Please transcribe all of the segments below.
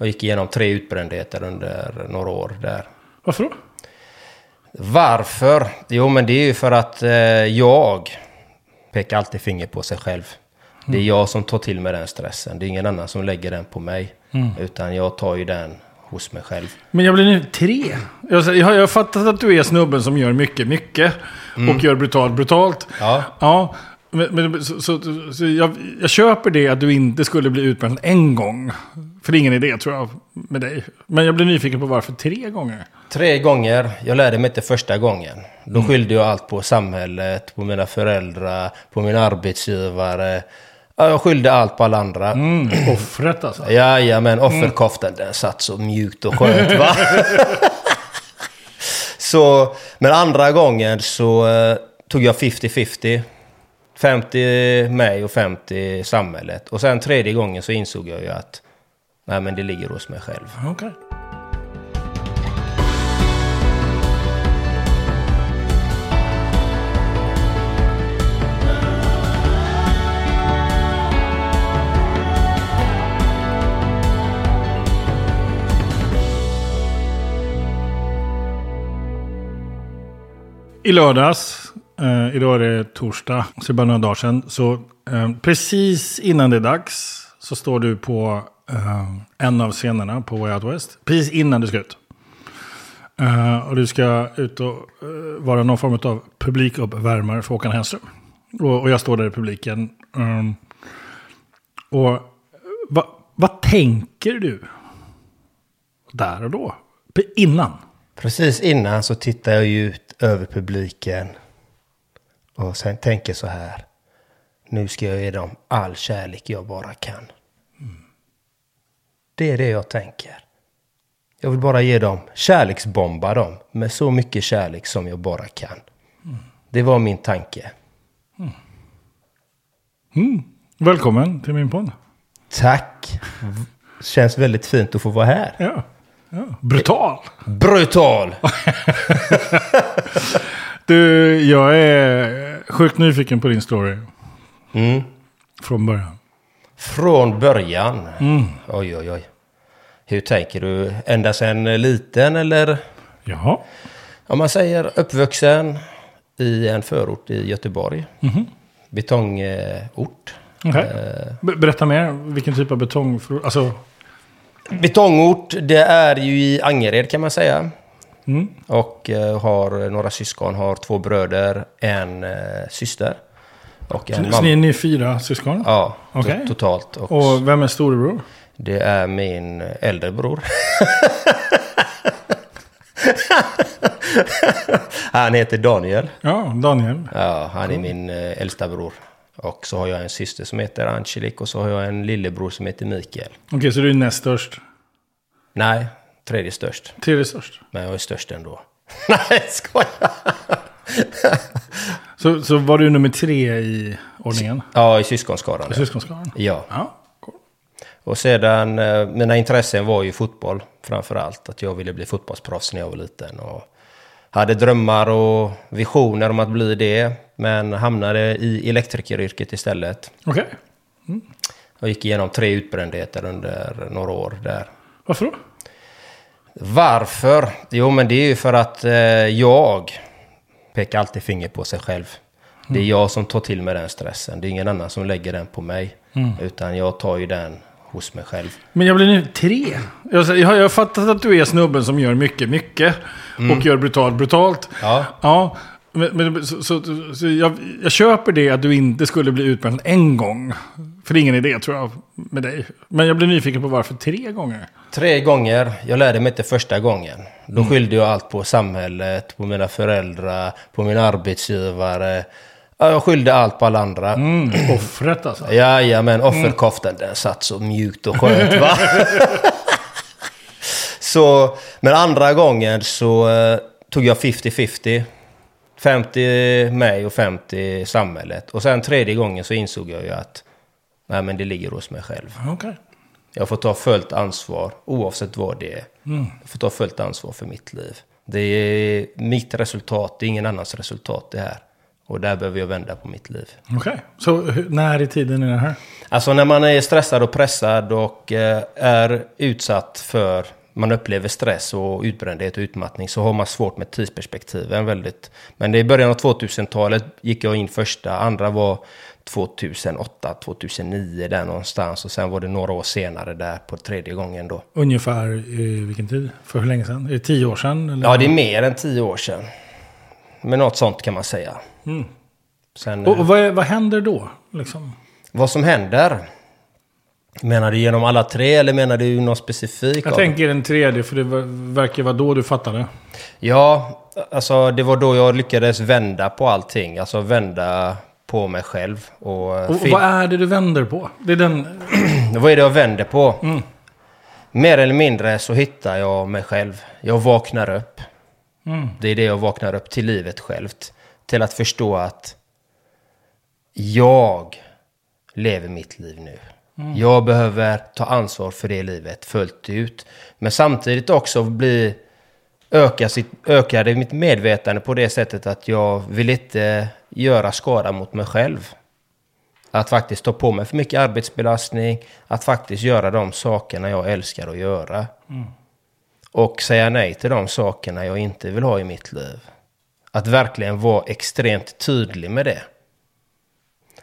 Jag gick igenom tre utbrändheter under några år där. Varför då? Varför? Jo, men det är ju för att eh, jag pekar alltid finger på sig själv. Det är jag som tar till mig den stressen. Det är ingen annan som lägger den på mig. Utan jag tar ju den hos mig själv. Men jag blir nu tre. Jag, jag har fattat att du är snubben som gör mycket, mycket. Och gör brutalt, brutalt. Ja. Ja, men, men, så, så, så jag, jag köper det att du inte skulle bli utbränd en gång. För det är ingen idé tror jag med dig. Men jag blir nyfiken på varför tre gånger. Tre gånger. Jag lärde mig inte första gången. Då skyllde jag allt på samhället, på mina föräldrar, på min arbetsgivare. Ja, jag skyllde allt på alla andra. Mm, offret alltså. Jajamän, offerkoftan den satt så mjukt och skönt va. så, men andra gången så eh, tog jag 50-50. 50 mig och 50 samhället. Och sen tredje gången så insåg jag ju att nej men det ligger hos mig själv. Okay. I lördags, eh, idag är det torsdag, så det är bara några dagar sedan. Så eh, precis innan det är dags så står du på eh, en av scenerna på Way Out West. Precis innan du ska ut. Eh, och du ska ut och eh, vara någon form av publikuppvärmare för Håkan Hellström. Och, och jag står där i publiken. Ehm, och eh, vad, vad tänker du där och då? Innan? Precis innan så tittar jag ut över publiken. Och sen tänker så här. Nu ska jag ge dem all kärlek jag bara kan. Det är det jag tänker. Jag vill bara ge dem, kärleksbomba dem med så mycket kärlek som jag bara kan. Det var min tanke. Välkommen till min podd. Tack. Känns väldigt fint att få vara här. Ja. ja. Brutal. Brutal! Du, jag är sjukt nyfiken på din story. Mm. Från början. Från början. Oj, oj, oj. Hur tänker du? Ända sedan liten eller? Jaha. Om man säger uppvuxen i en förort i Göteborg. Betongort. Okej. Be- Berätta mer. Vilken typ av betong? Alltså, Betongort, det är ju i Angered kan man säga. Och eh, har några syskon, har två bröder, en eh, syster. Och en så ni, ni är fyra syskon? Ja, Okej. totalt. Och, Och vem är storebror? det är min äldre bror. Han heter Daniel. Ja, Daniel. Ja, han är min eh, äldsta bror. Och så har jag en syster som heter Angelique och så har jag en lillebror som heter Mikael. Okej, så du är näst störst. Nej, tredje störst. Tredje störst. Men jag är störst ändå. Nej, skojar! Så, så var du nummer tre i ordningen? Ja, i syskonskaran. I syskonskaran? Ja. Ja. cool. Och sedan, eh, mina intressen var ju fotboll framför allt. Att jag ville bli fotbollsproffs när jag var liten. Och hade drömmar och visioner om att bli det. Men hamnade i elektrikeryrket istället. Okej. Jag gick igenom tre utbrändheter under några år där. Varför då? Varför? Jo, men det är ju för att eh, jag pekar alltid finger på sig själv. Det är jag som tar till mig den stressen. Det är ingen annan som lägger den på mig. Utan jag tar ju den hos mig själv. Men jag blir nu tre. Jag, jag har fattat att du är snubben som gör mycket, mycket. Och gör brutalt, brutalt. Ja. Ja. Men, men, så, så, så jag, jag köper det att du inte skulle bli utbränd en gång. För det är ingen idé tror jag med dig. Men jag blir nyfiken på varför tre gånger. Tre gånger. Jag lärde mig inte första gången. Då skyllde jag allt på samhället, på mina föräldrar, på min arbetsgivare. Ja, jag skyllde allt på alla andra. Mm. Offret alltså. Jajamän, offerkoftan den satt så mjukt och skönt va. så, men andra gången så eh, tog jag 50-50. 50 mig och 50 samhället. Och sen tredje gången så insåg jag ju att nej men det ligger hos mig själv. Okej. Jag får ta fullt ansvar oavsett vad det är. Jag får ta fullt ansvar för mitt liv. Det är mitt resultat, det är ingen annans resultat det här. Och där behöver jag vända på mitt liv. Okej, så hur- när i tiden är det här? Alltså när man är stressad och pressad och eh, är utsatt för, man upplever stress och utbrändhet och utmattning så har man svårt med tidsperspektiven väldigt. Men i början av 2000-talet gick jag in första, andra var 2008, 2009 där någonstans och sen var det några år senare där på tredje gången då. Ungefär i vilken tid? För hur länge sedan? Är det tio år sedan? Eller? Ja, det är mer än tio år sedan. Men något sånt kan man säga. Sen, Och, och vad, är, vad händer då? Liksom? vad som händer? Menar du genom alla tre eller menar du något specifikt? Jag tänker en tredje, för det ver- verkar vara då du fattade. Ja, alltså det var då jag lyckades vända på allting. Alltså vända på mig själv. Och, Och, och vad är det du vänder på? Det är den... vad är det jag vänder på? Mm. Mer eller mindre så hittar jag mig själv. Jag vaknar upp. Mm. Det är det jag vaknar upp till livet självt. Till att förstå att jag lever mitt liv nu. Jag behöver ta ansvar för det livet fullt ut. Men samtidigt också bli öka, sitt, öka det mitt medvetande på det sättet att jag vill inte göra skada mot mig själv. Att faktiskt ta på mig för mycket arbetsbelastning. Att faktiskt göra de sakerna jag älskar att göra. Och säga nej till de sakerna jag inte vill ha i mitt liv. Att verkligen vara extremt tydlig med det.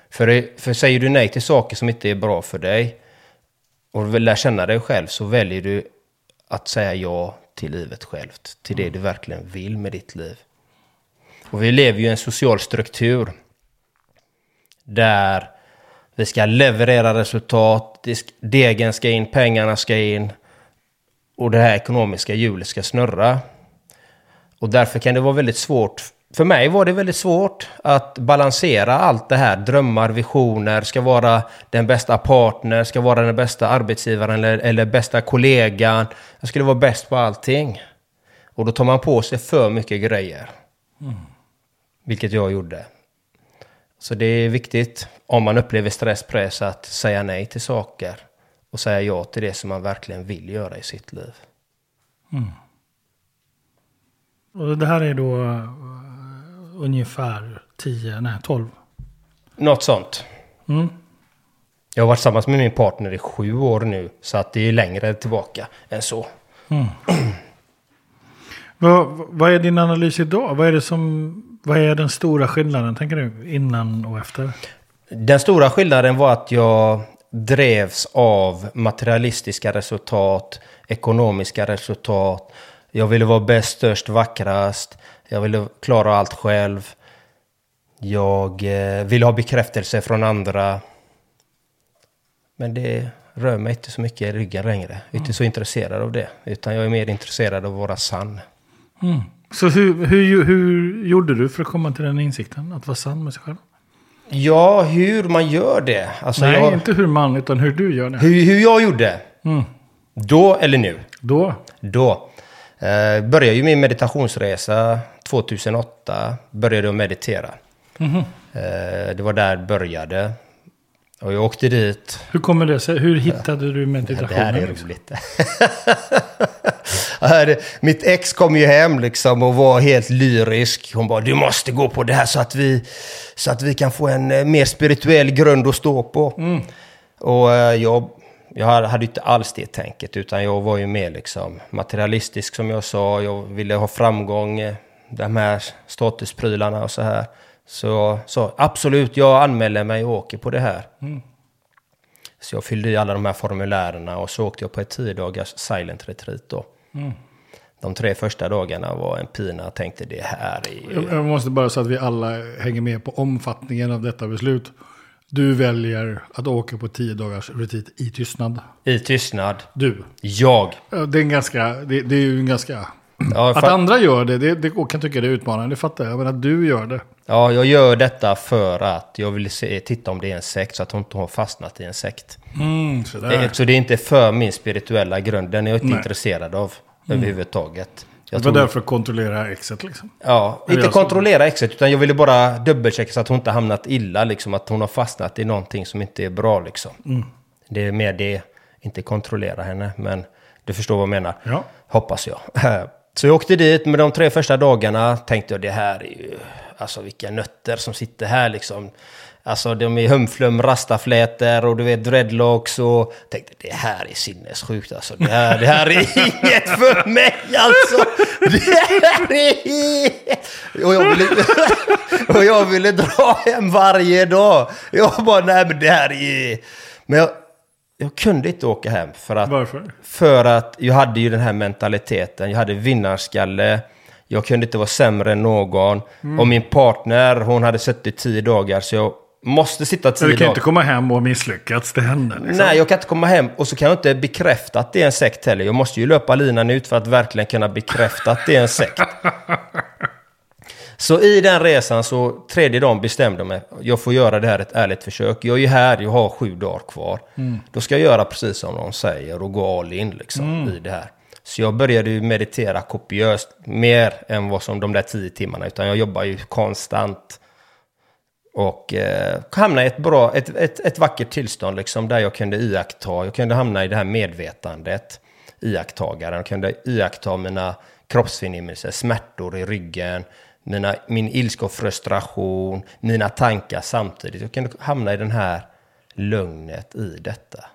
För, för säger du nej till saker som inte är bra för dig och vill lära känna dig själv så väljer du att säga ja till livet självt. Till det du verkligen vill med ditt liv. Och vi lever ju i en social struktur där vi ska leverera resultat, degen ska in, pengarna ska in och det här ekonomiska hjulet ska snurra. Och därför kan det vara väldigt svårt. För mig var det väldigt svårt att balansera allt det här. Drömmar, visioner, ska vara den bästa partner, ska vara den bästa arbetsgivaren eller, eller bästa kollegan. Jag skulle vara bäst på allting. Och då tar man på sig för mycket grejer. Vilket jag gjorde. Så det är viktigt om man upplever stress, press att säga nej till saker. Och säga ja till det som man verkligen vill göra i sitt liv. Mm. Och det här är då ungefär 10, nej 12. Något sånt. Mm. Jag har varit tillsammans med min partner i sju år nu. Så att det är längre tillbaka än så. Vad, vad är din analys idag? Vad är, det som, vad är den stora skillnaden, tänker du, innan och efter? Den stora skillnaden var att jag drevs av materialistiska resultat, ekonomiska resultat. Jag ville vara bäst, störst, vackrast. Jag ville klara allt själv. Jag eh, ville ha bekräftelse från andra. Men det rör mig inte så mycket i ryggen längre. Jag är inte så intresserad av det. Utan jag är mer intresserad av att vara sann. Så hur, hur, hur gjorde du för att komma till den insikten? Att vara sann med sig själv? Ja, hur man gör det. Alltså Nej, jag, inte hur man, utan hur du gör det. hur, hur jag gjorde. Mm. Då eller nu? Då? Då. Eh, började ju min meditationsresa 2008. Började att meditera. Mhm. Eh, det var där det började. Och jag åkte dit. Hur kommer det sig? Hur hittade du Det meditationen? här är liksom? roligt. Det- Mitt ex kom ju hem liksom och var helt lyrisk. Hon bara, du måste gå på det här så att vi, så att vi kan få en eh, mer spirituell grund att stå på. Och eh, jag, jag hade inte alls det tänket, utan jag var ju mer liksom materialistisk som jag sa. Jag ville ha framgång, de här statusprylarna och så här. Så, så absolut, jag anmäler mig och åker på det här. Så jag fyllde i alla de här formulärerna och så åkte jag på ett tio dagars silent retreat då. De tre första dagarna var en pina. Jag tänkte det här är Jag, måste bara så att vi alla hänger med på omfattningen av detta beslut. Du väljer att åka på tio dagars retreat i tystnad. I tystnad. Du. Jag. Ja, Det är, en ganska, det, det är ju en ganska... Ja, Att fa- andra gör det, det, det kan tycka det är utmanande, det fattar jag. Men att du gör det. ja, jag gör detta för att jag vill se, titta om det är en sekt så att hon inte har fastnat i en sekt. Mm. Det, så det är inte för min spirituella grund. Den är jag inte Nej. intresserad av överhuvudtaget. Jag det var tror- därför att kontrollera exet liksom. Ja, Eller inte kontrollera exet utan jag ville bara dubbelchecka så att hon inte hamnat illa liksom. Att hon har fastnat i någonting som inte är bra liksom. Mm. Det är mer det, inte kontrollera henne. Men du förstår vad jag menar. Ja. Hoppas jag. Så jag åkte dit med de tre första dagarna. Tänkte jag det här är ju, alltså vilka nötter som sitter här liksom. Alltså de är humflum, rastaflätor och du vet dreadlocks och... Tänkte det här är sinnessjukt alltså. Det här, det här är inget för mig alltså. Det här är... Och jag ville, och jag ville dra hem varje dag. Jag bara, nej men det här är... Men jag, jag kunde inte åka hem för att... Varför? För att jag hade ju den här mentaliteten. Jag hade vinnarskalle. Jag kunde inte vara sämre än någon. Och min partner, hon hade suttit tio dagar. Så jag måste sitta tio du kan dagar. inte komma hem och misslyckats till henne. Liksom. Nej, jag kan inte komma hem och så kan jag inte bekräfta att det är en sekt heller. Jag måste ju löpa linan ut för att verkligen kunna bekräfta att det är en sekt. Så i den resan så tredje dagen bestämde jag mig. Jag får göra det här ett ärligt försök. Jag är ju här, jag har sju dagar kvar. Då ska jag göra precis som de säger och gå all in liksom i det här. Så jag började ju meditera kopiöst. Mer än vad som de där tio timmarna. Utan jag jobbar ju konstant. Och eh, hamna i ett, bra, ett, ett, ett vackert tillstånd liksom, där jag kunde iaktta, jag kunde hamna i det här medvetandet, iakttagaren, jag kunde iaktta mina kroppsförnimmelser, smärtor i ryggen, mina, min ilska och frustration, mina tankar samtidigt. Jag kunde hamna i den här lugnet i detta.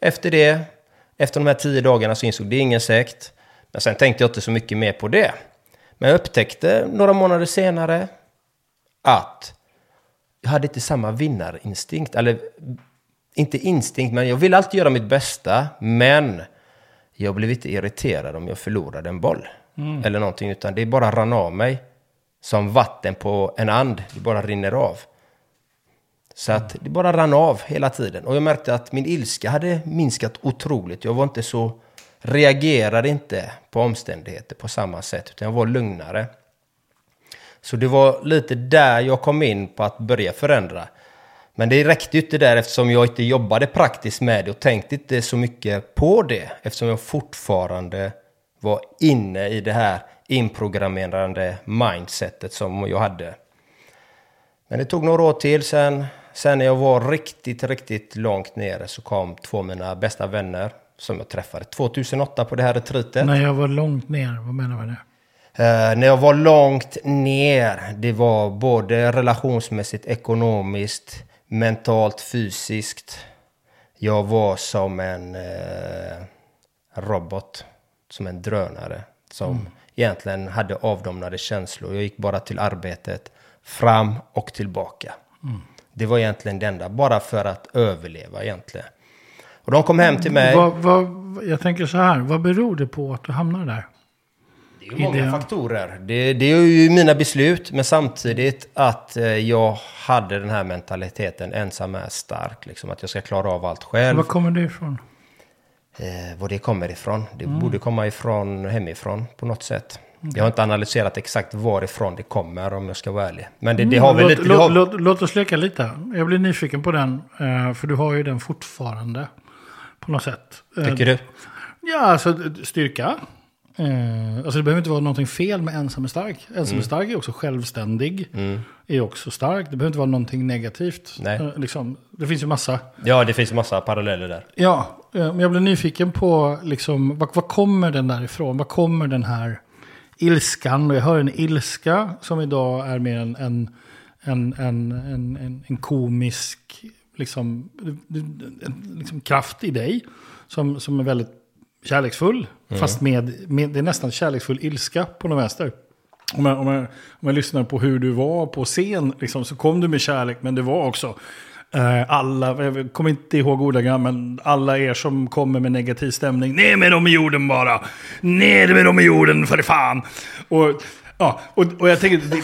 Efter det, efter de här tio dagarna så insåg det är ingen sekt. Men sen tänkte jag inte så mycket mer på det. Men jag upptäckte några månader senare att jag hade inte samma vinnarinstinkt. Eller inte instinkt, men jag ville alltid göra mitt bästa. Men jag blev inte irriterad om jag förlorade en boll. Mm. Eller någonting, utan det bara rann av mig. Som vatten på en and, det bara rinner av. Så att det bara rann av hela tiden. Och jag märkte att min ilska hade minskat otroligt. Jag var inte så, reagerade inte på omständigheter på samma sätt, utan jag var lugnare. Så det var lite där jag kom in på att börja förändra. Men det räckte ju inte där eftersom jag inte jobbade praktiskt med det och tänkte inte så mycket på det. Eftersom jag fortfarande var inne i det här inprogrammerande mindsetet som jag hade. Men det tog några år till sen. Sen när jag var riktigt, riktigt långt nere så kom två av mina bästa vänner som jag träffade 2008 på det här retreatet. När jag var långt ner, vad menar du med det? Eh, när jag var långt ner, det var både relationsmässigt, ekonomiskt, mentalt, fysiskt. Jag var som en eh, robot, som en drönare. Som egentligen hade avdomnade känslor. Jag gick bara till arbetet, fram och tillbaka. Det var egentligen det enda, bara för att överleva egentligen. Och de kom hem till mig. Vad, vad, jag tänker så här, vad beror det på att du hamnar där? Det är många Idé. faktorer. Det, det är ju mina beslut, men samtidigt att eh, jag hade den här mentaliteten, ensam är stark, liksom, att jag ska klara av allt själv. Var kommer det ifrån? Eh, var det kommer ifrån. Det Mm. borde komma ifrån hemifrån på något sätt. Jag har inte analyserat exakt varifrån det kommer om jag ska vara ärlig. Men det, det har väl Mm, låt, lite... Låt, har, låt, låt oss leka lite. Jag blir nyfiken på den, eh, för du har ju den fortfarande. På något sätt. Eh, tycker du? Ja, alltså styrka. Eh, alltså det behöver inte vara någonting fel med ensam är stark. Ensam Mm. är stark är också självständig. Är också stark. Det behöver inte vara någonting negativt. Nej. Liksom, det finns ju massa. Ja, det finns massa paralleller där. Ja, men jag blir nyfiken på liksom, vad, vad kommer den där ifrån? Vad kommer den här ilskan? Och jag hör en ilska som idag är mer en, en, en, en, en, en, komisk liksom, liksom kraft i dig. Som, som är väldigt kärleksfull. Fast med, med, det är nästan kärleksfull ilska på något vänster. Om jag, om, jag, om jag lyssnar på hur du var på scen, liksom, så kom du med kärlek, men det var också eh, alla, jag kommer inte ihåg ordagrant, men alla er som kommer med negativ stämning, ner med dem i jorden bara, ner med dem i jorden för fan. Och, ja, och, och jag tänker, det,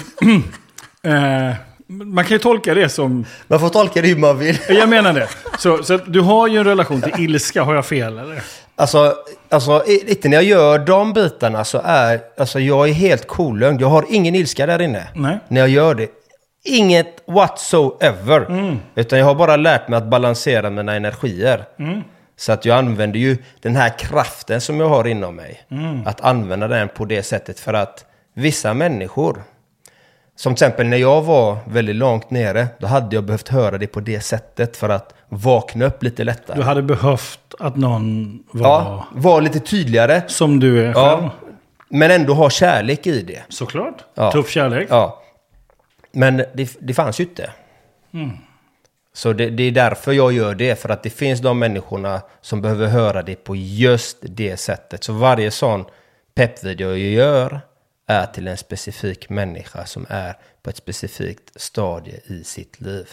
eh, man kan ju tolka det som, Man får tolka det hur man vill. jag menar det. Så, så du har ju en relation till ilska, har jag fel eller? Alltså, alltså lite när jag gör de bitarna så är, alltså jag är helt kolugn. Jag har ingen ilska där inne. Nej. När jag gör det. Inget whatsoever. Utan jag har bara lärt mig att balansera mina energier. Så att jag använder ju den här kraften som jag har inom mig. Att använda den på det sättet för att vissa människor, som till exempel när jag var väldigt långt nere, då hade jag behövt höra det på det sättet för att vakna upp lite lättare. Du hade behövt att någon var Ja, var lite tydligare. som du är själv. Ja, Men ändå ha kärlek i det. Såklart. Ja. Tuff kärlek. Ja. Men det, det fanns ju inte. Så det, det är därför jag gör det. För att det finns de människorna som behöver höra det på just det sättet. Så varje sån peppvideo jag gör är till en specifik människa som är på ett specifikt stadie i sitt liv.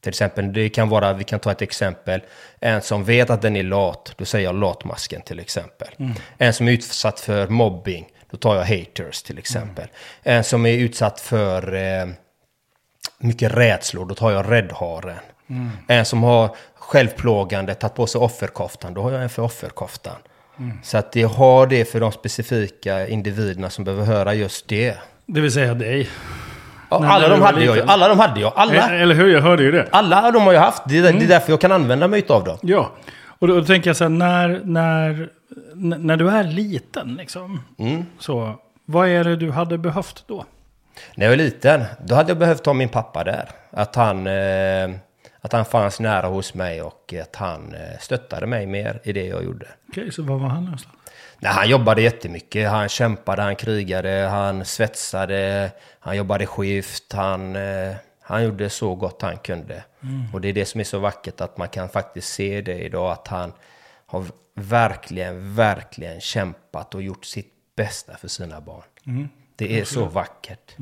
Till exempel, det kan vara, vi kan ta ett exempel, en som vet att den är lat, då säger jag latmasken till exempel. En som är utsatt för mobbing, då tar jag haters till exempel. En som är utsatt för eh, mycket rädslor, då tar jag räddharen. En som har självplågande, tagit på sig offerkoftan, då har jag en för offerkoftan. Så att jag har det för de specifika individerna som behöver höra just det. Det vill säga dig. Ja, När- alla de hade jag alla de hade jag, alla. Eh, Eller hur? Jag hörde ju det. Alla de har jag haft, det är, det är därför jag kan använda mig av dem. Ja. Och då, då tänker jag så här, när, när, när du är liten, liksom, så, vad är det du hade behövt då? När jag var liten, då hade jag behövt ha min pappa där. Att han, eh, att han fanns nära hos mig och att han eh, stöttade mig mer i det jag gjorde. Okej, så var var han någonstans? Nej, han jobbade jättemycket. Han kämpade, han krigade, han svetsade, han jobbade skift, han, eh, han gjorde så gott han kunde. Och det är det som är så vackert att man kan faktiskt se det idag, att han har verkligen, verkligen kämpat och gjort sitt bästa för sina barn. Det är så vackert.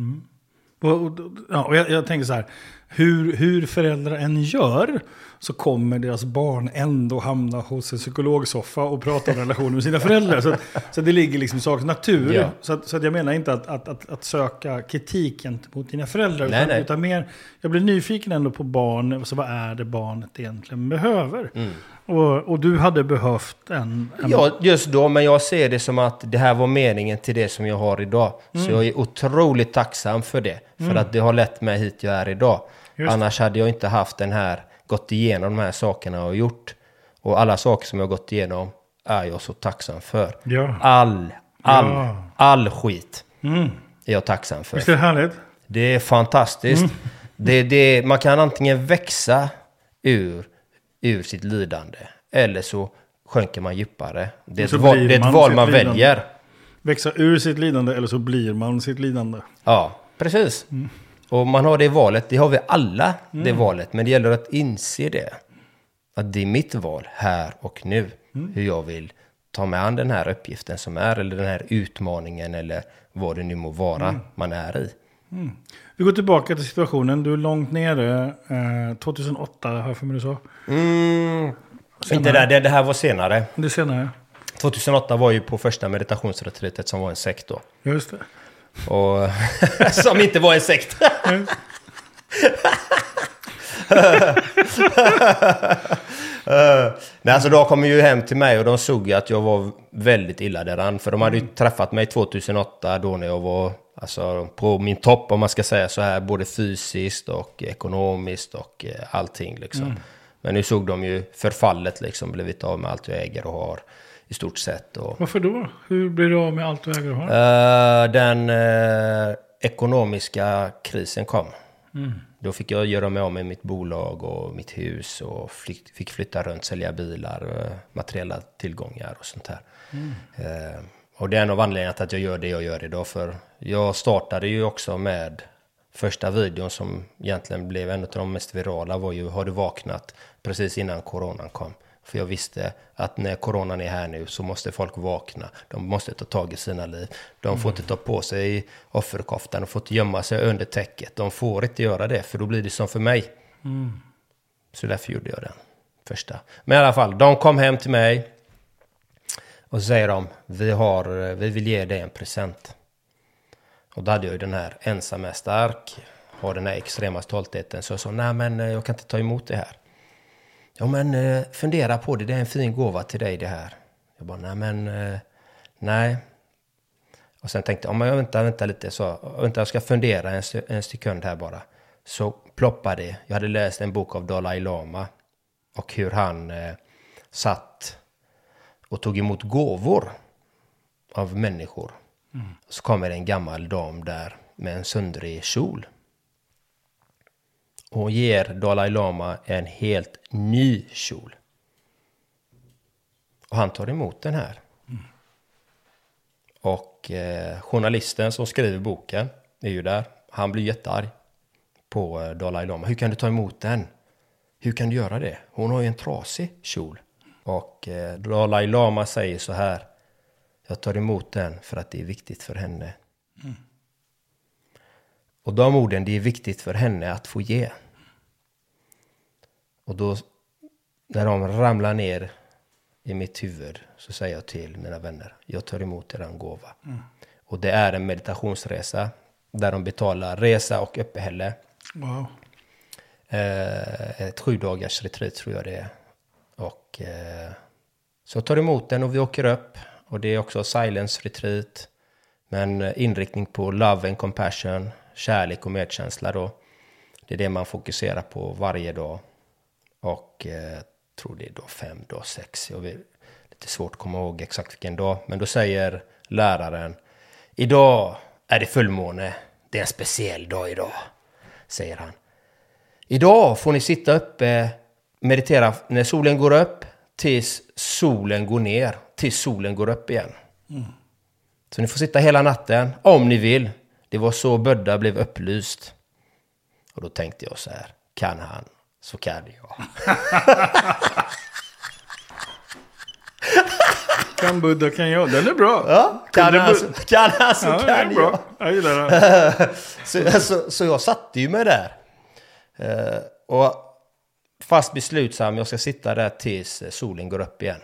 Och, och, ja, och jag, jag tänker så här, hur, hur föräldrar än gör så kommer deras barn ändå hamna hos en psykologsoffa och prata om relationen med sina föräldrar. Så, så det ligger liksom i sakens natur. Ja. Så, att, så att jag menar inte att, att, att, att söka kritik mot dina föräldrar. Nej, utan, nej. utan mer, jag blir nyfiken ändå på barn. Så vad är det barnet egentligen behöver? Mm. Och, och du hade behövt en... en Ja, just då, men jag ser det som att det här var meningen till det som jag har idag. Mm. Så jag är otroligt tacksam för det. För att det har lett mig hit jag är idag. Just. Annars hade jag inte haft den här, gått igenom de här sakerna och gjort. Och alla saker som jag har gått igenom är jag så tacksam för. Ja. All, all, Ja. all skit Mm. är jag tacksam för. Visst är det härligt? Det är fantastiskt. Mm. Det, det, man kan antingen växa ur, ur sitt lidande. Eller så sjunker man djupare. Det är ett val, är ett man val man lidande. väljer. Växa ur sitt lidande eller så blir man sitt lidande. Ja, precis. Mm. Och man har det valet. Det har vi alla, det valet. Men det gäller att inse det. Att det är mitt val här och nu. Mm. Hur jag vill ta mig an den här uppgiften som är. Eller den här utmaningen. Eller vad det nu må vara Mm. man är i. Vi går tillbaka till situationen. Du är långt nere. Eh, 2008 har jag för mig du sa. Mm, inte där, det, det här var senare. Det senare. 2008 var ju på första meditationsretreatet som var en sekt då. Just det. Och som inte var en sekt. Nej, alltså de kom ju hem till mig och de såg att jag var väldigt illa däran. För de hade ju träffat mig 2008 då när jag var alltså, på min topp om man ska säga så här. Både fysiskt och ekonomiskt och eh, allting liksom. Men nu såg de ju förfallet liksom. Blivit av med allt jag äger och har i stort sett. Och, Varför då? Hur blir du av med allt du äger och har? Eh, den eh, ekonomiska krisen kom. Då fick jag göra mig av med mitt bolag och mitt hus och flytt, fick flytta runt, sälja bilar, eh, materiella tillgångar och sånt där. Eh, och det är en av anledningarna till att jag gör det jag gör idag. För jag startade ju också med första videon som egentligen blev en av de mest virala var ju Har du vaknat? Precis innan coronan kom. För jag visste att när coronan är här nu så måste folk vakna. De måste ta tag i sina liv. De får inte ta på sig offerkoftan. De får inte gömma sig under täcket. De får inte göra det för då blir det som för mig. Så därför gjorde jag den första. Men i alla fall, de kom hem till mig. Och så säger de, vi, har, vi vill ge dig en present. Och då hade jag ju den här ensam är stark. Har den här extrema stoltheten. Så jag sa, nej men eh, jag kan inte ta emot det här. Ja men eh, fundera på det, det är en fin gåva till dig det här. Jag bara, nej men, eh, nej. Och sen tänkte jag, men vänta, vänta lite, så, vänta jag ska fundera en, en sekund här bara. Så ploppade det, jag hade läst en bok av Dalai Lama. Och hur han eh, satt och tog emot gåvor av människor. Så kommer en gammal dam där med en söndrig kjol. Och ger Dalai Lama en helt ny kjol. Och han tar emot den här. Och eh, journalisten som skriver boken är ju där. Han blir jättearg på eh, Dalai Lama. Hur kan du ta emot den? Hur kan du göra det? Hon har ju en trasig kjol. Och eh, Dalai Lama säger så här. Jag tar emot den för att det är viktigt för henne. Och de orden, det är viktigt för henne att få ge. Och då, när de ramlar ner i mitt huvud, så säger jag till mina vänner, jag tar emot er gåva. Och det är en meditationsresa, där de betalar resa och uppehälle. Wow. Eh, ett sju dagars retreat tror jag det är. Och eh, så jag tar emot den och vi åker upp. Och det är också silence retreat. Men inriktning på love and compassion, kärlek och medkänsla då. Det är det man fokuserar på varje dag. Och eh, tror det är då fem, dag sex. Jag vet, lite svårt att komma ihåg exakt vilken dag. Men då säger läraren, idag är det fullmåne. Det är en speciell dag idag, säger han. Idag får ni sitta uppe, meditera när solen går upp tills solen går ner, tills solen går upp igen. Så ni får sitta hela natten, om ni vill. Det var så Bödda blev upplyst. Och då tänkte jag så här, kan han, så kan jag. Kan Buddha kan jag. Den är bra. Ja, kan Kunde han, så, kan han så Ja, kan jag. bra. Jag gillar den. så, så, så jag satte ju mig där. Eh, och fast beslutsam, jag ska sitta där tills solen går upp igen.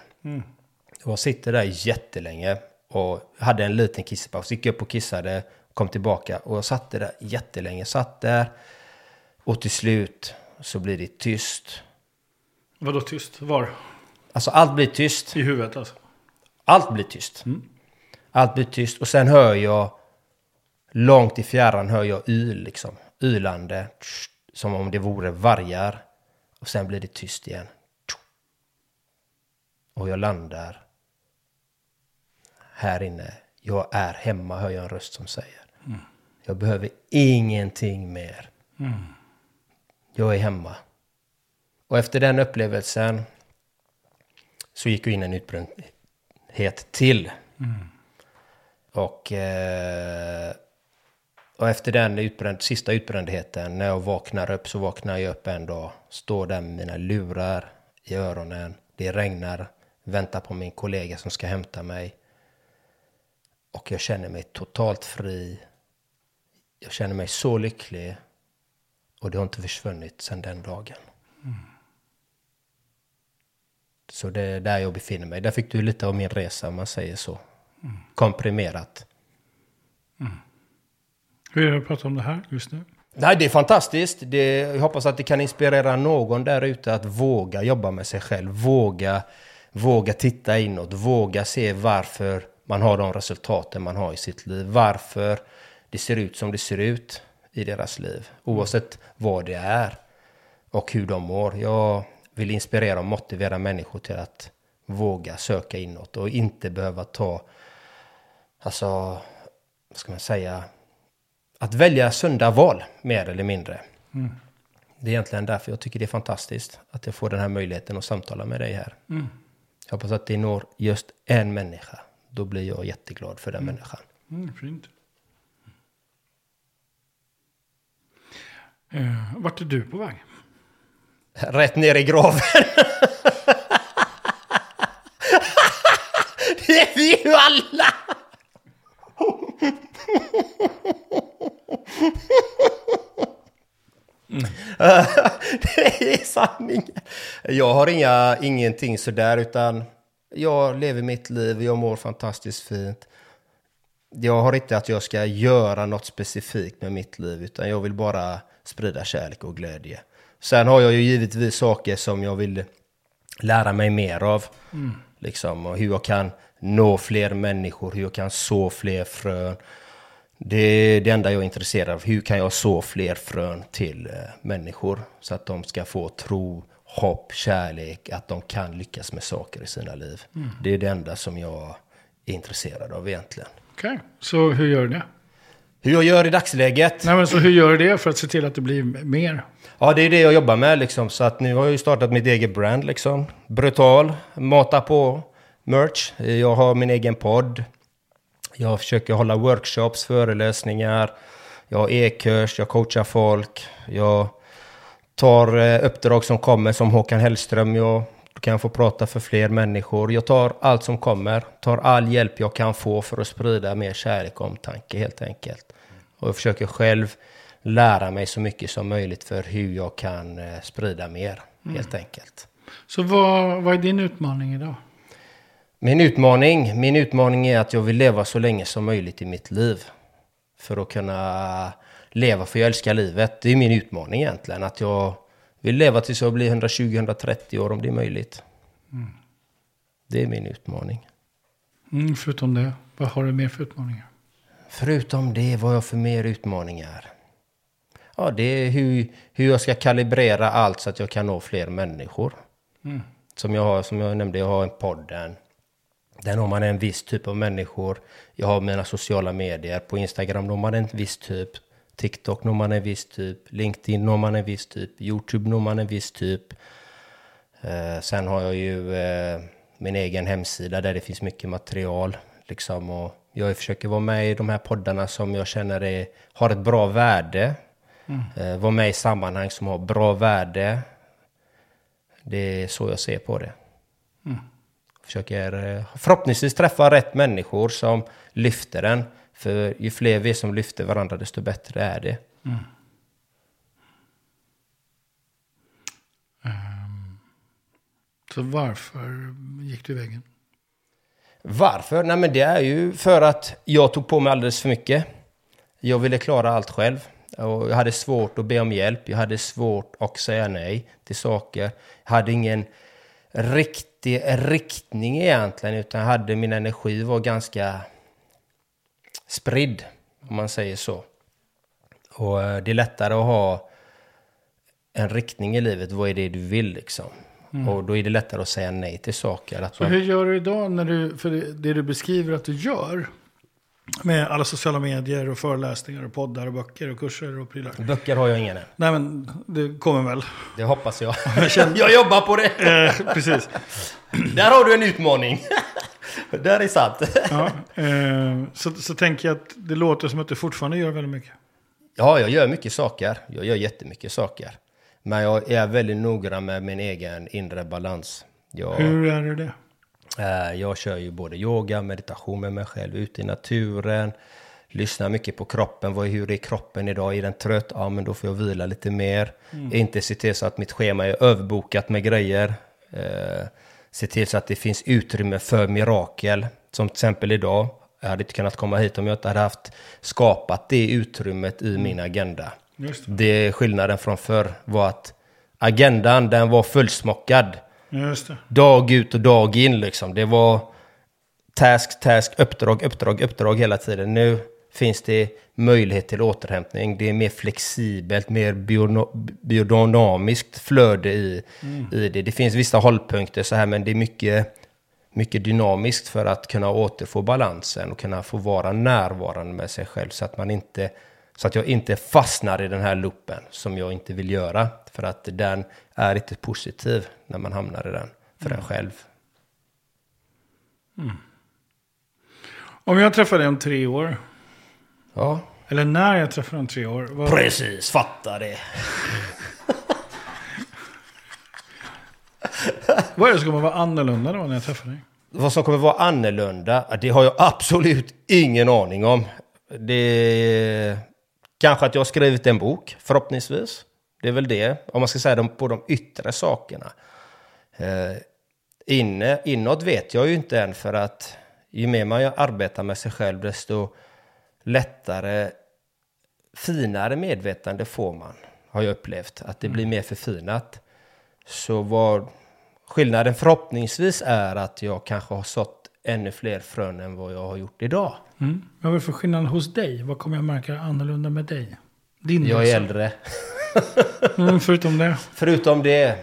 Jag sitter där jättelänge och hade en liten kisspaus. Gick upp och kissade, kom tillbaka och jag satt där jättelänge. Satt där och till slut så blir det tyst. Vadå tyst? Var? Alltså allt blir tyst. I huvudet alltså? Allt blir tyst. Allt blir tyst och sen hör jag långt i fjärran hör jag yl liksom. Ylande. Som om det vore vargar. Och sen blir det tyst igen. Och jag landar här inne. Jag är hemma hör jag en röst som säger. Jag behöver ingenting mer. Jag är hemma. Och efter den upplevelsen så gick jag in en utbrändhet till. Och, eh, och efter den utbränd, sista utbrändheten, när jag vaknar upp så vaknar jag upp en dag. Står där med mina lurar i öronen. Det regnar, väntar på min kollega som ska hämta mig. Och jag känner mig totalt fri. Jag känner mig så lycklig. Och det har inte försvunnit sedan den dagen. Så det är där jag befinner mig. Där fick du lite av min resa om man säger så. Komprimerat. Hur är det att prata om det här just nu? Nej, det är fantastiskt. Det, jag hoppas att det kan inspirera någon där ute att våga jobba med sig själv. Våga, våga titta inåt. Våga se varför man har de resultaten man har i sitt liv. Varför det ser ut som det ser ut i deras liv. Oavsett vad det är och hur de mår. Jag vill inspirera och motivera människor till att våga söka inåt och inte behöva ta, alltså, vad ska man säga, att välja sunda val, mer eller mindre. Det är egentligen därför jag tycker det är fantastiskt att jag får den här möjligheten att samtala med dig här. Jag hoppas att det når just en människa. Då blir jag jätteglad för den människan. Mm, fint. Eh, vart är du på väg? Rätt ner i graven. det är vi ju alla. det är sanningen. Jag har inga, ingenting sådär utan jag lever mitt liv, jag mår fantastiskt fint. Jag har inte att jag ska göra något specifikt med mitt liv utan jag vill bara sprida kärlek och glädje. Sen har jag ju givetvis saker som jag vill lära mig mer av. Liksom, och hur jag kan nå fler människor, hur jag kan så fler frön. Det är det enda jag är intresserad av. Hur kan jag så fler frön till eh, människor? Så att de ska få tro, hopp, kärlek, att de kan lyckas med saker i sina liv. Det är det enda som jag är intresserad av egentligen. Okej, så hur gör du det? Hur jag gör i dagsläget? Nej, men så hur gör du det för att se till att det blir mer? Ja, det är det jag jobbar med liksom. Så att nu har jag ju startat mitt eget brand liksom. Brutal, mata på merch. Jag har min egen podd. Jag försöker hålla workshops, föreläsningar. Jag har e-kurs, jag coachar folk. Jag tar eh, uppdrag som kommer som Håkan Hellström. Jag kan få prata för fler människor. Jag tar allt som kommer. Tar all hjälp jag kan få för att sprida mer kärlek och omtanke helt enkelt. Och jag försöker själv lära mig så mycket som möjligt för hur jag kan eh, sprida mer helt enkelt. Så vad, vad är din utmaning idag? Min utmaning, min utmaning är att jag vill leva så länge som möjligt i mitt liv. För att kunna leva, för jag älskar livet. Det är min utmaning egentligen. Att jag vill leva tills jag blir 120-130 år om det är möjligt. Det är min utmaning. Mm, förutom det, vad har du mer för utmaningar? Förutom det, vad har jag för mer utmaningar? Ja, det är hur, hur jag ska kalibrera allt så att jag kan nå fler människor. Som, jag har, som jag nämnde, jag har en podden. Där når man en viss typ av människor. Jag har mina sociala medier. På Instagram når man en viss typ. TikTok når man en viss typ. LinkedIn når man en viss typ. YouTube når man en viss typ. Eh, sen har jag ju eh, min egen hemsida där det finns mycket material. Liksom, och jag försöker vara med i de här poddarna som jag känner är, har ett bra värde. Eh, vara med i sammanhang som har bra värde. Det är så jag ser på det. Försöker eh, förhoppningsvis träffa rätt människor som lyfter den. För ju fler vi som lyfter varandra desto bättre är det. Så varför gick du i väggen? Varför? Nej men det är ju för att jag tog på mig alldeles för mycket. Jag ville klara allt själv. Och jag hade svårt att be om hjälp. Jag hade svårt att säga nej till saker. Jag hade ingen riktig riktning egentligen. Utan hade min energi var ganska spridd. Om man säger så. Och eh, det är lättare att ha en riktning i livet. Vad är det du vill liksom? Och då är det lättare att säga nej till saker. Så man- hur gör du idag när du, för det, det du beskriver att du gör med alla sociala medier och föreläsningar och poddar och böcker och kurser och prylar. Böcker har jag ingen än. Nej men det kommer väl. Det hoppas jag. jag jobbar på det. Eh, precis. Där har du en utmaning. Där är sant. Ja, eh, så, så tänker jag att det låter som att du fortfarande gör väldigt mycket. Ja, jag gör mycket saker. Jag gör jättemycket saker. Men jag är väldigt noggrann med min egen inre balans. Jag, Hur är det det? eh, jag kör ju både yoga, meditation med mig själv, ute i naturen. Lyssnar mycket på kroppen. Vad, hur är kroppen idag? Är den trött? Ja, men då får jag vila lite mer. Inte se till så att mitt schema är överbokat med grejer. Eh, se till så att det finns utrymme för mirakel. Som till exempel idag. Jag hade inte kunnat komma hit om jag inte hade haft skapat det utrymmet i min agenda. Just det. Det skillnaden från förr var att agendan den var fullsmockad. Dag ut och dag in liksom. Det var task, task, uppdrag, uppdrag, uppdrag hela tiden. Nu finns det möjlighet till återhämtning. Det är mer flexibelt, mer biodynamiskt flöde i, i det. Det finns vissa hållpunkter så här, men det är mycket, mycket dynamiskt för att kunna återfå balansen och kunna få vara närvarande med sig själv så att man inte så att jag inte fastnar i den här loopen som jag inte vill göra. För att den är inte positiv när man hamnar i den för en själv. Om jag träffar dig om tre år, Ja, eller när jag träffar om tre år. Vad, precis. Fatta det. vad är det som kommer vara annorlunda då när jag träffar dig? Vad som kommer vara annorlunda, det har jag absolut ingen aning om. Det kanske att jag har skrivit en bok, förhoppningsvis. Det är väl det, om man ska säga dem på de yttre sakerna. Eh, inne, inåt vet jag ju inte än för att ju mer man arbetar med sig själv desto lättare, finare medvetande får man. Har jag upplevt, att det blir mer förfinat. Så vad skillnaden förhoppningsvis är att jag kanske har sått ännu fler frön än vad jag har gjort idag. Mm. Vad är det för skillnad hos dig? Vad kommer jag märka annorlunda med dig? Din Jag är resa. äldre. Mm, förutom det. Förutom det.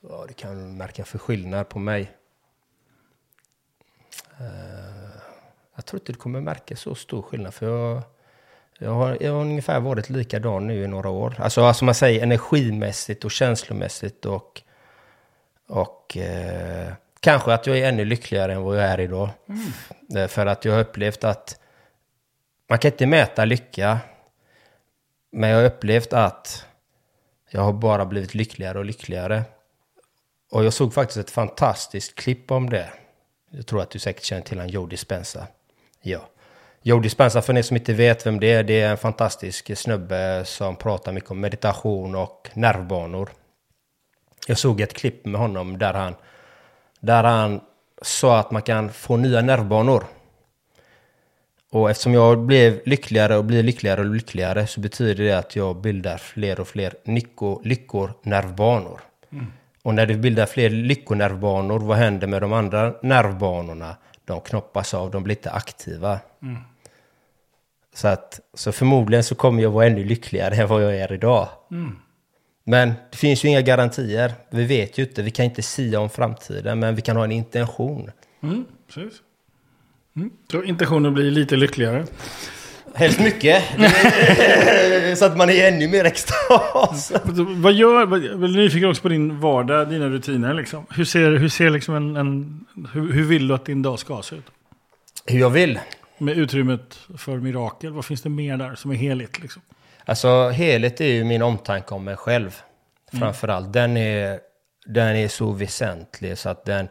Ja, det kan märka för skillnad på mig. Jag tror inte du kommer märka så stor skillnad. För jag, jag, har, jag har ungefär varit likadan nu i några år. Alltså, alltså man säger energimässigt och känslomässigt och, och eh, kanske att jag är ännu lyckligare än vad jag är idag. Mm. För att jag har upplevt att man kan inte mäta lycka. Men jag har upplevt att jag har bara blivit lyckligare och lyckligare. Och jag såg faktiskt ett fantastiskt klipp om det. Jag tror att du säkert känner till han Joe Dispenza. Ja. Joe Dispenza, för er som inte vet vem det är, det är en fantastisk snubbe som pratar mycket om meditation och nervbanor. Jag såg ett klipp med honom där han, där han sa att man kan få nya nervbanor. Och eftersom jag blev lyckligare och blir lyckligare och lyckligare så betyder det att jag bildar fler och fler lyckonervbanor. Mm. Och när du bildar fler lyckonervbanor, vad händer med de andra nervbanorna? De knoppas av, de blir inte aktiva. Mm. Så, att, så förmodligen så kommer jag vara ännu lyckligare än vad jag är idag. Mm. Men det finns ju inga garantier. Vi vet ju inte, vi kan inte sia om framtiden, men vi kan ha en intention. Mm, precis. Mm. Så intentionen blir lite lyckligare. Helst mycket. så att man är ännu mer extas. Vad gör, jag är nyfiken också på din vardag, dina rutiner. Liksom. Hur ser, hur ser liksom en, en hur, hur, vill du att din dag ska se ut? Hur jag vill? Med utrymmet för mirakel, vad finns det mer där som är heligt? Liksom? Alltså heligt är ju min omtanke om mig själv. Mm. Framförallt. Den är, den är så väsentlig så att den,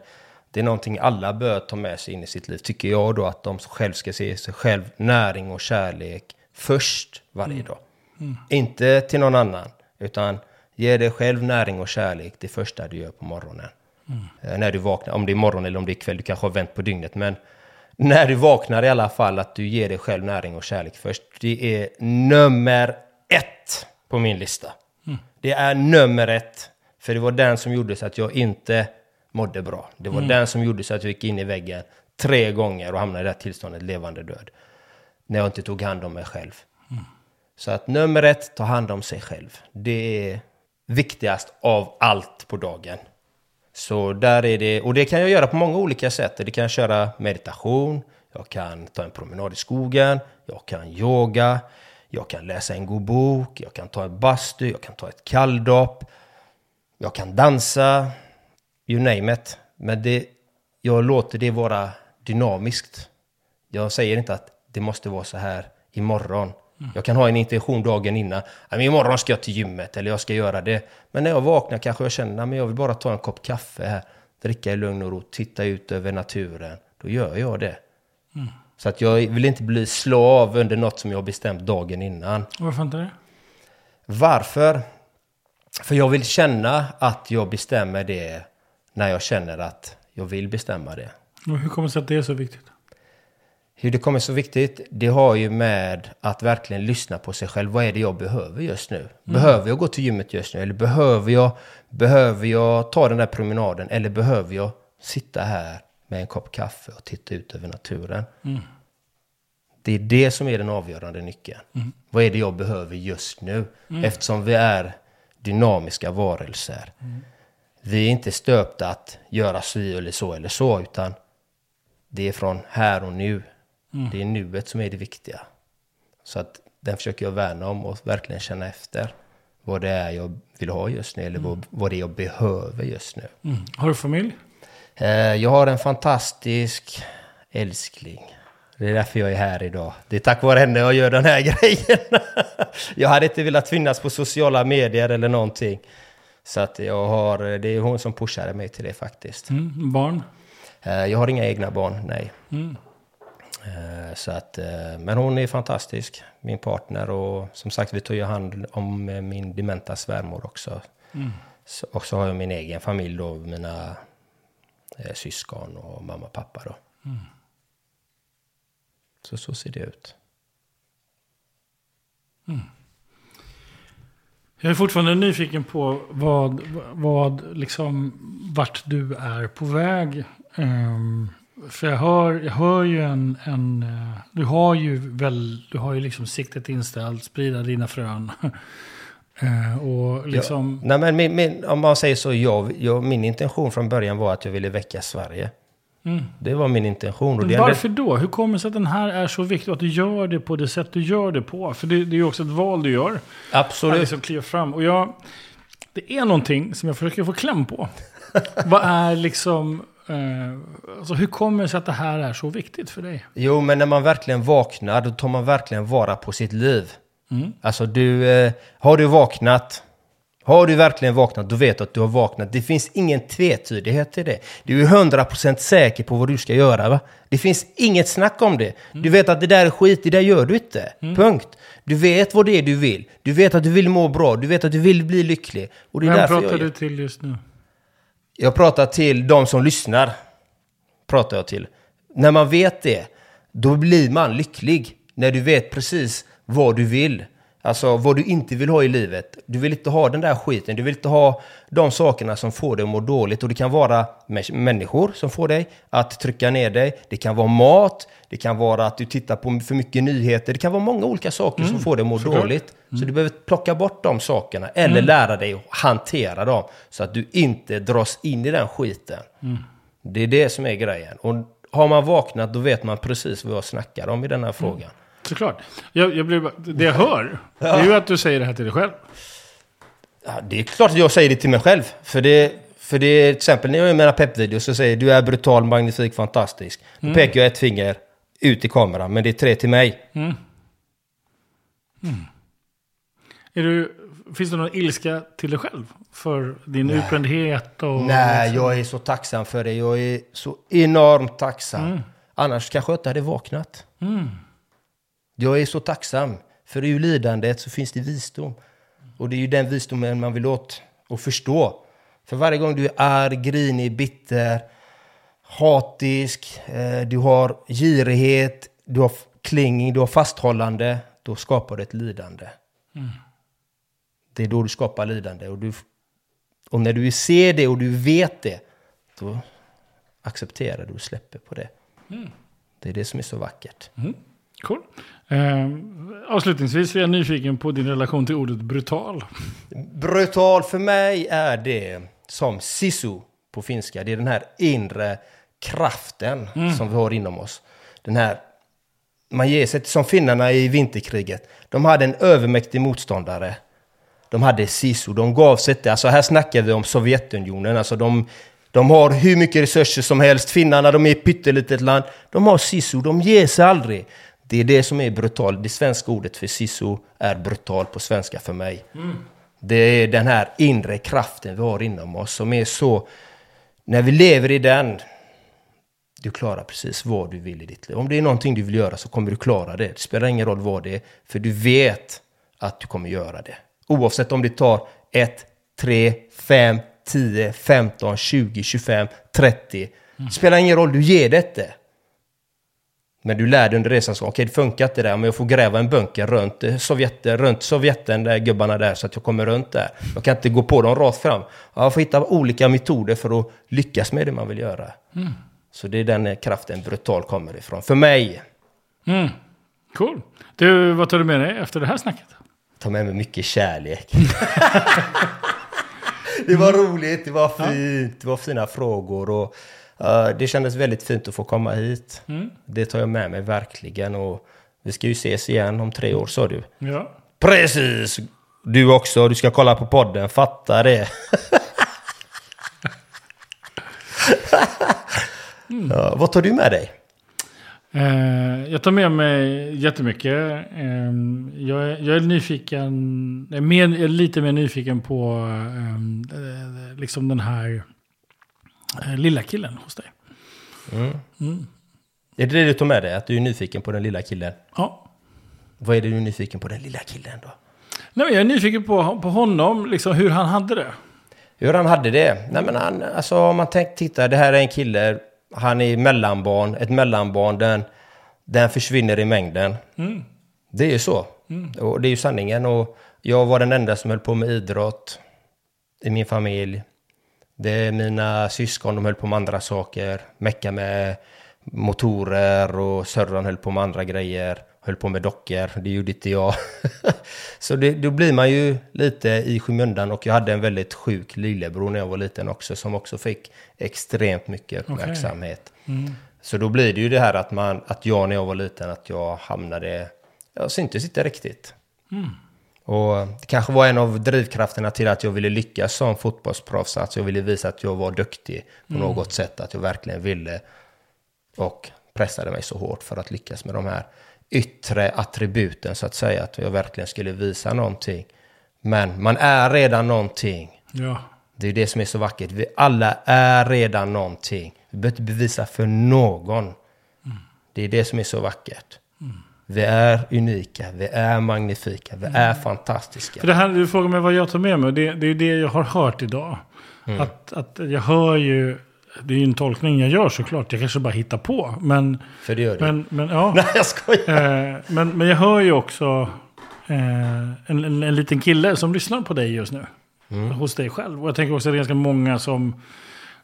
det är någonting alla bör ta med sig in i sitt liv. Tycker jag då att de själv ska se sig själv näring och kärlek först varje mm. dag. Mm. Inte till någon annan, utan ge dig själv näring och kärlek det första du gör på morgonen. Mm. När du vaknar, om det är morgon eller om det är kväll, du kanske har vänt på dygnet. Men när du vaknar i alla fall, att du ger dig själv näring och kärlek först. Det är nummer ett på min lista. Mm. Det är nummer ett. För det var den som gjorde så att jag inte mådde bra. Det var mm. den som gjorde så att jag gick in i väggen tre gånger och hamnade i det här tillståndet, levande död. När jag inte tog hand om mig själv. Mm. Så att nummer ett, ta hand om sig själv. Det är viktigast av allt på dagen. Så där är det, och det kan jag göra på många olika sätt. Det kan jag köra meditation, jag kan ta en promenad i skogen, jag kan yoga, jag kan läsa en god bok, jag kan ta en bastu, jag kan ta ett kalldopp, jag kan dansa, you name it. Men det, jag låter det vara dynamiskt. Jag säger inte att det måste vara så här imorgon. Mm. Jag kan ha en intention dagen innan. Men imorgon ska jag till gymmet eller jag ska göra det. Men när jag vaknar kanske jag känner att jag vill bara ta en kopp kaffe här. Dricka i lugn och ro, titta ut över naturen. Då gör jag det. Mm. Så att jag vill inte bli slav under något som jag bestämt dagen innan. Varför inte det? Varför? För jag vill känna att jag bestämmer det när jag känner att jag vill bestämma det. Och hur kommer det sig att det är så viktigt? Hur det kommer så viktigt, det har ju med att verkligen lyssna på sig själv. Vad är det jag behöver just nu? Mm. Behöver jag gå till gymmet just nu? Eller behöver jag, behöver jag ta den där promenaden? Eller behöver jag sitta här med en kopp kaffe och titta ut över naturen? Mm. Det är det som är den avgörande nyckeln. Mm. Vad är det jag behöver just nu? Mm. Eftersom vi är dynamiska varelser. Vi är inte stöpta att göra så eller så eller så, utan det är från här och nu. Mm. Det är nuet som är det viktiga. Så att den försöker jag värna om och verkligen känna efter vad det är jag vill ha just nu eller mm. vad, vad det är jag behöver just nu. Mm. Har du familj? Eh, jag har en fantastisk älskling. Det är därför jag är här idag. Det är tack vare henne jag gör den här grejen. jag hade inte velat finnas på sociala medier eller någonting. Så att jag har, det är hon som pushade mig till det faktiskt. Mm, barn? Eh, jag har inga egna barn, nej. Mm. Eh, så att, eh, men hon är fantastisk, min partner. Och som sagt, vi tar ju hand om min dementa svärmor också. Mm. och så har jag min egen familj då, mina syskon och mamma och pappa då. Mm. Så så ser det ut. Mm. Jag är fortfarande nyfiken på vad, vad liksom, vart du är på väg. Um, för jag hör, jag hör ju en, en uh, du har ju väl, du har ju liksom siktet inställt, sprida dina frön. uh, och liksom... Ja, nej men min, min, om man säger så, jag, jag, min intention från början var att jag ville väcka Sverige. Mm. Det var min intention. Och varför då? Hur kommer det sig att den här är så viktig? Att du gör det på det sätt du gör det på? För det, det är ju också ett val du gör. Absolut. Att liksom kliva fram. Och jag, det är någonting som jag försöker få kläm på. Vad är liksom... Eh, alltså hur kommer det sig att det här är så viktigt för dig? Jo, men när man verkligen vaknar, då tar man verkligen vara på sitt liv. Alltså du, eh, har du vaknat, har du verkligen vaknat, då vet du att du har vaknat. Det finns ingen tvetydighet i det. Du är 100% säker på vad du ska göra. Va? Det finns inget snack om det. Du vet att det där är skit, det där gör du inte. Punkt. Du vet vad det är du vill. Du vet att du vill må bra. Du vet att du vill bli lycklig. Och det är Vem därför pratar jag, du till just nu? jag pratar till de som lyssnar. Pratar jag till. När man vet det, då blir man lycklig. När du vet precis vad du vill. Alltså vad du inte vill ha i livet. Du vill inte ha den där skiten. Du vill inte ha de sakerna som får dig att må dåligt. Och det kan vara mä- människor som får dig att trycka ner dig. Det kan vara mat. Det kan vara att du tittar på för mycket nyheter. Det kan vara många olika saker som får dig att må såklart. dåligt. Så du behöver plocka bort de sakerna. Eller lära dig att hantera dem. Så att du inte dras in i den skiten. Det är det som är grejen. Och har man vaknat då vet man precis vad jag snackar om i den här frågan. Såklart. Jag, jag blir, bara- det jag hör, det är ju att du säger det här till dig själv. Ja, det är klart att jag säger det till mig själv. För det, för det är till exempel när jag gör mina peppvideos så säger jag du är brutal, magnifik, fantastisk. Då pekar jag ett finger ut i kameran, men det är tre till mig. Är du, finns det någon ilska till dig själv? För din utbrändhet och... Nej, jag är så tacksam för det. Jag är så enormt tacksam. Annars kanske jag inte hade vaknat. Jag är så tacksam. För i lidandet så finns det visdom. Och det är ju den visdomen man vill åt och förstå. För varje gång du är arg, grinig, bitter, hatisk, eh, du har girighet, du har klinging, du har fasthållande, då skapar du ett lidande. Det är då du skapar lidande. Och, du, och när du ser det och du vet det, då accepterar du och släpper på det. Det är det som är så vackert. Cool. Eh, avslutningsvis är jag nyfiken på din relation till ordet brutal. Brutal för mig är det som sisu på finska. Det är den här inre kraften som vi har inom oss. Den här, man ger sig som finnarna i vinterkriget. De hade en övermäktig motståndare. De hade sisu, de gav sig inte. Alltså här snackar vi om Sovjetunionen. Alltså de, de har hur mycket resurser som helst. Finnarna, de är ett pyttelitet land. De har sisu, de ger sig aldrig. Det är det som är brutal. Det svenska ordet för sisu är brutal på svenska för mig. Det är den här inre kraften vi har inom oss som är så... När vi lever i den, du klarar precis vad du vill i ditt liv. Om det är någonting du vill göra så kommer du klara det. Det spelar ingen roll vad det är, för du vet att du kommer göra det. Oavsett om det tar 1, 3, 5, 10, 15, 20, 25, 30. Det spelar ingen roll, du ger det inte. Men du lär dig under resans gång, okej det funkar inte där, men jag får gräva en bunker runt, eh, Sovjet, runt Sovjeten, där gubbarna där, så att jag kommer runt där. Jag kan inte gå på dem rakt fram. Ja, Jag får hitta olika metoder för att lyckas med det man vill göra. Så det är den eh, kraften brutal kommer ifrån. För mig, Mm. Cool. Du, vad tar du med dig efter det här snacket? ta med mig mycket kärlek. det var roligt, det var fint, det var fina frågor och eh, det kändes väldigt fint att få komma hit. Det tar jag med mig verkligen och vi ska ju ses igen om tre år sa du. Ja. Precis! Du också, du ska kolla på podden, fatta det. ja, vad tar du med dig? Eh, jag tar med mig jättemycket. Eh, jag, är, jag är nyfiken, mer, lite mer nyfiken på eh, eh, liksom den här lilla killen hos dig. Är det det du tar med dig? Att du är nyfiken på den lilla killen? Ja. Vad är det du är nyfiken på den lilla killen då? Nej, jag är nyfiken på, på honom, liksom hur han hade det. Hur han hade det? Nej men han, alltså om man tänker, titta, det här är en kille, han är mellanbarn, ett mellanbarn, den, den försvinner i mängden. Det är ju så. Och det är ju sanningen. Och jag var den enda som höll på med idrott i min familj. Det är mina syskon, de höll på med andra saker. Mecka med motorer och sörran höll på med andra grejer. Höll på med dockor, det gjorde inte jag. så det, då blir man ju lite i skymundan och jag hade en väldigt sjuk lillebror när jag var liten också som också fick extremt mycket uppmärksamhet. Så då blir det ju det här att, man, att jag när jag var liten, att jag hamnade, jag syntes inte riktigt. Och det kanske var en av drivkrafterna till att jag ville lyckas som fotbollsproffs. Att jag ville visa att jag var duktig på Mm. något sätt. Att jag verkligen ville. Och pressade mig så hårt för att lyckas med de här yttre attributen så att säga. Att jag verkligen skulle visa någonting. Men man är redan någonting. Ja. Det är det som är så vackert. Vi alla är redan någonting. Vi behöver inte bevisa för någon. Det är det som är så vackert. Vi är unika, vi är magnifika, vi är fantastiska. För det här, du frågar mig vad jag tar med mig. Det, det är det jag har hört idag. Mm. Att, att jag hör ju, det är ju en tolkning jag gör såklart. Jag kanske bara hittar på. Men, För det gör du. men, men ja. Nej, jag skojar. Eh, men, men jag hör ju också eh, en, en, en liten kille som lyssnar på dig just nu. Hos dig själv. Och jag tänker också att det är ganska många som,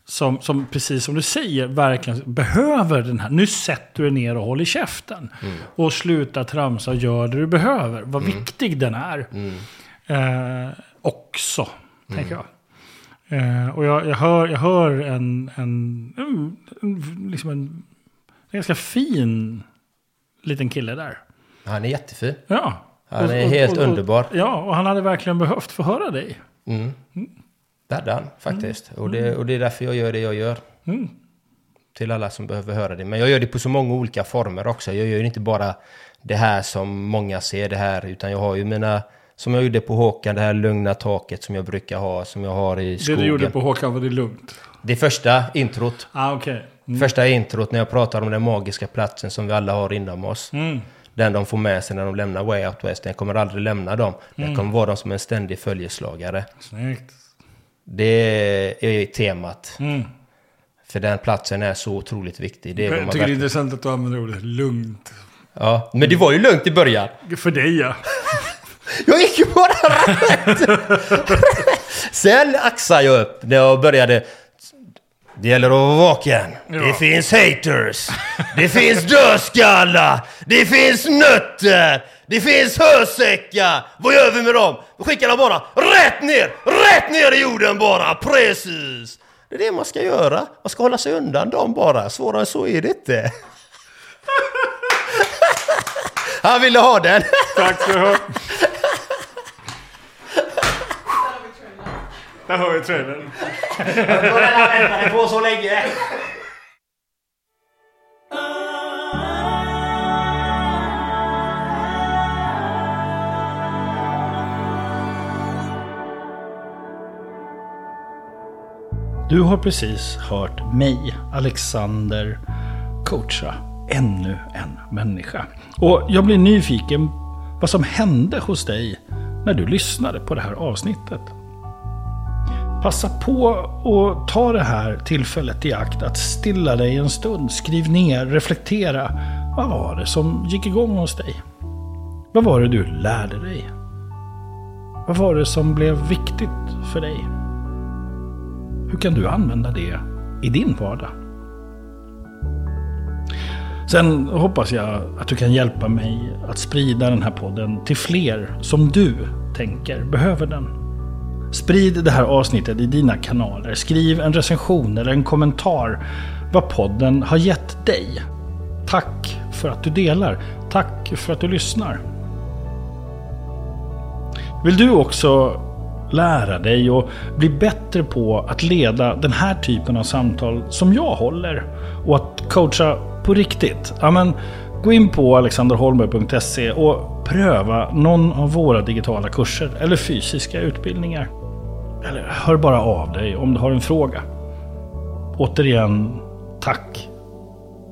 som, som, precis som du säger, verkligen behöver den här. Nu sätter du dig ner och håller käften. Och sluta tramsa och gör det du behöver. Vad viktig den är. Eh, också, tänker jag. Eh, och jag, jag, hör, jag hör en, en, en, en, liksom en ganska fin liten kille där. Han är jättefin. Ja. Han är helt underbar. Ja, och han hade verkligen behövt få höra dig. Mm. Det hade han faktiskt. Och, det, och det är därför jag gör det jag gör. Mm. Till alla som behöver höra det. Men jag gör det på så många olika former också. Jag gör ju inte bara det här som många ser det här. Utan jag har ju mina, som jag gjorde på Håkan, det här lugna taket som jag brukar ha. Som jag har i Det skogen. du gjorde på Håkan var det lugnt. Det första introt. Ah, okej. Mm. Första introt när jag pratar om den magiska platsen som vi alla har inom oss. Mm. Den de får med sig när de lämnar Way Out West. Den kommer aldrig lämna dem. Mm. Den kommer vara dem som en ständig följeslagare. Snyggt. Det är temat. Mm. För den platsen är så otroligt viktig. Det är Jag tycker det är verkligen- intressant att du använder ordet lugnt. ja, men det var ju lugnt i början. För dig ja. Jag gick ju bara rätt. Sen axade jag upp när jag började. Det gäller att vara vaken. Ja. Det finns haters. Det finns dödskallar. Det finns nötter. Det finns hösäckar. Vad gör vi med dem? Vi skickar dem bara rätt ner. Rätt ner i jorden bara. Precis. Det är det man ska göra. Man ska hålla sig undan dem bara. Svårare än så är det inte. Han ville ha den. Tack ska du Där har vi trailern. väntade på så länge. Du har precis hört mig, Alexander, coacha ännu en människa. Och jag blir nyfiken vad som hände hos dig när du lyssnade på det här avsnittet. Passa på att ta det här tillfället i akt att stilla dig en stund. Skriv ner, reflektera. Vad var det som gick igång hos dig? Vad var det du lärde dig? Vad var det som blev viktigt för dig? Hur kan du använda det i din vardag? Sen hoppas jag att du kan hjälpa mig att sprida den här podden till fler som du tänker behöver den. Sprid det här avsnittet i dina kanaler. Skriv en recension eller en kommentar vad podden har gett dig. Tack för att du delar. Tack för att du lyssnar. Vill du också lära dig och bli bättre på att leda den här typen av samtal som jag håller och att coacha på riktigt? Ja, men, gå in på alexanderholmberg.se och pröva någon av våra digitala kurser eller fysiska utbildningar. Eller hör bara av dig om du har en fråga. Återigen, tack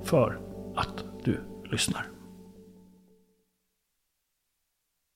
för att du lyssnar.